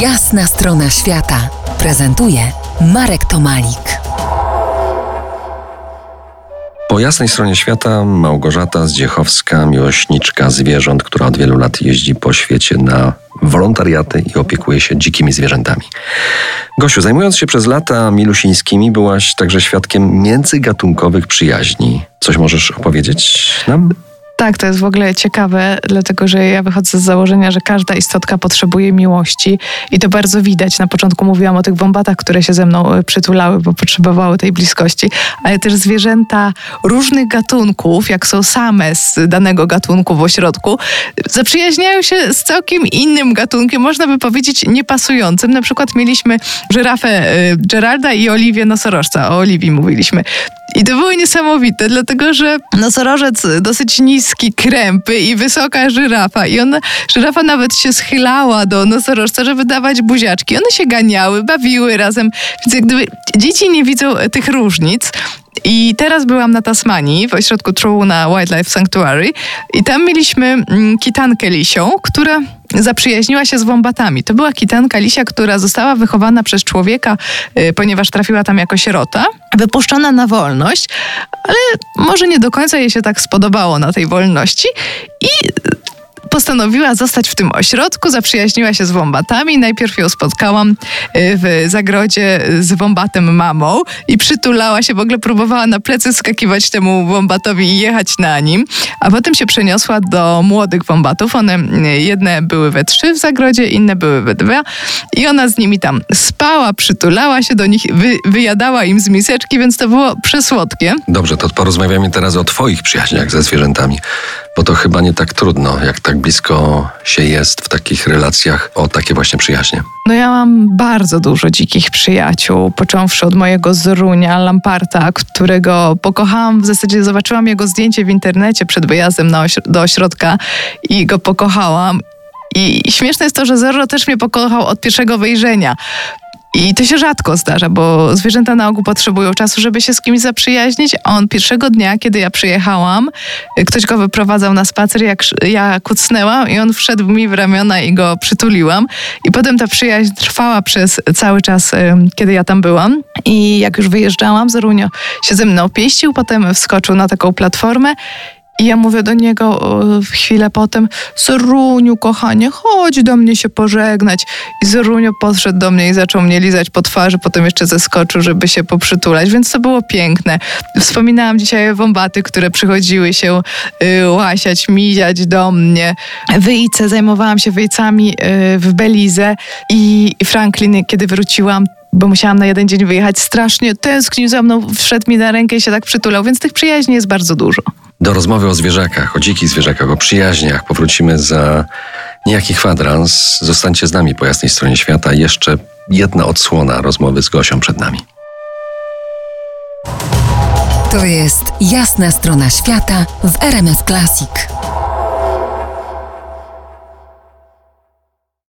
Jasna strona świata prezentuje Marek Tomalik. Po jasnej stronie świata Małgorzata Zdziechowska, miłośniczka zwierząt, która od wielu lat jeździ po świecie na wolontariaty i opiekuje się dzikimi zwierzętami. Gosiu, zajmując się przez lata milusińskimi, byłaś także świadkiem międzygatunkowych przyjaźni. Coś możesz opowiedzieć nam? Tak, to jest w ogóle ciekawe, dlatego że ja wychodzę z założenia, że każda istotka potrzebuje miłości i to bardzo widać. Na początku mówiłam o tych wąbatach, które się ze mną e, przytulały, bo potrzebowały tej bliskości, ale też zwierzęta różnych gatunków, jak są same z danego gatunku w ośrodku, zaprzyjaźniają się z całkiem innym gatunkiem, można by powiedzieć niepasującym. Na przykład mieliśmy żyrafę e, Geralda i Oliwię nosorożca. O Oliwii mówiliśmy. I to było niesamowite, dlatego że nosorożec dosyć niski, krępy i wysoka żyrafa. I ona, żyrafa nawet się schylała do nosorożca, żeby dawać buziaczki. One się ganiały, bawiły razem. Więc jak gdyby dzieci nie widzą tych różnic, i teraz byłam na Tasmanii, w ośrodku Trowuna Wildlife Sanctuary i tam mieliśmy mm, kitankę lisią, która zaprzyjaźniła się z wąbatami. To była kitanka lisia, która została wychowana przez człowieka, y, ponieważ trafiła tam jako sierota, wypuszczona na wolność, ale może nie do końca jej się tak spodobało na tej wolności i postanowiła zostać w tym ośrodku, zaprzyjaźniła się z wąbatami. Najpierw ją spotkałam y, w zagrodzie z wąbatem mamą i przytulała się, w ogóle próbowała na plecy skakiwać temu wąbatowi i jechać na nim, a potem się przeniosła do młodych wąbatów. One y, jedne były we trzy w zagrodzie, inne były we dwa i ona z nimi tam spała, przytulała się do nich, wy, wyjadała im z miseczki, więc to było przesłodkie. Dobrze, to porozmawiamy teraz o twoich przyjaźniach ze zwierzętami bo to chyba nie tak trudno, jak tak blisko się jest w takich relacjach o takie właśnie przyjaźnie. No ja mam bardzo dużo dzikich przyjaciół, począwszy od mojego Zorunia, Lamparta, którego pokochałam, w zasadzie zobaczyłam jego zdjęcie w internecie przed wyjazdem ośro do ośrodka i go pokochałam. I śmieszne jest to, że Zorro też mnie pokochał od pierwszego wejrzenia. I to się rzadko zdarza, bo zwierzęta na ogół potrzebują czasu, żeby się z kimś zaprzyjaźnić. A on pierwszego dnia, kiedy ja przyjechałam, ktoś go wyprowadzał na spacer, jak ja kucnęłam i on wszedł mi w ramiona i go przytuliłam. I potem ta przyjaźń trwała przez cały czas, kiedy ja tam byłam. I jak już wyjeżdżałam, Zorunio się ze mną pieścił, potem wskoczył na taką platformę i ja mówię do niego chwilę potem, Zoruniu, kochanie, chodź do mnie się pożegnać. I Zorunio podszedł do mnie i zaczął mnie lizać po twarzy, potem jeszcze zeskoczył, żeby się poprzytulać, więc to było piękne. Wspominałam dzisiaj wąbaty, które przychodziły się y, łasiać, miziać do mnie. Wyjce, zajmowałam się wyjcami y, w Belize i Franklin, kiedy wróciłam, bo musiałam na jeden dzień wyjechać, strasznie tęsknił za mną, wszedł mi na rękę i się tak przytulał, więc tych przyjaźni jest bardzo dużo. Do rozmowy o zwierzakach, o dzikich zwierzakach, o przyjaźniach powrócimy za niejaki kwadrans. Zostańcie z nami po jasnej stronie świata. Jeszcze jedna odsłona rozmowy z Gosią przed nami. To jest jasna strona świata w RMS Classic.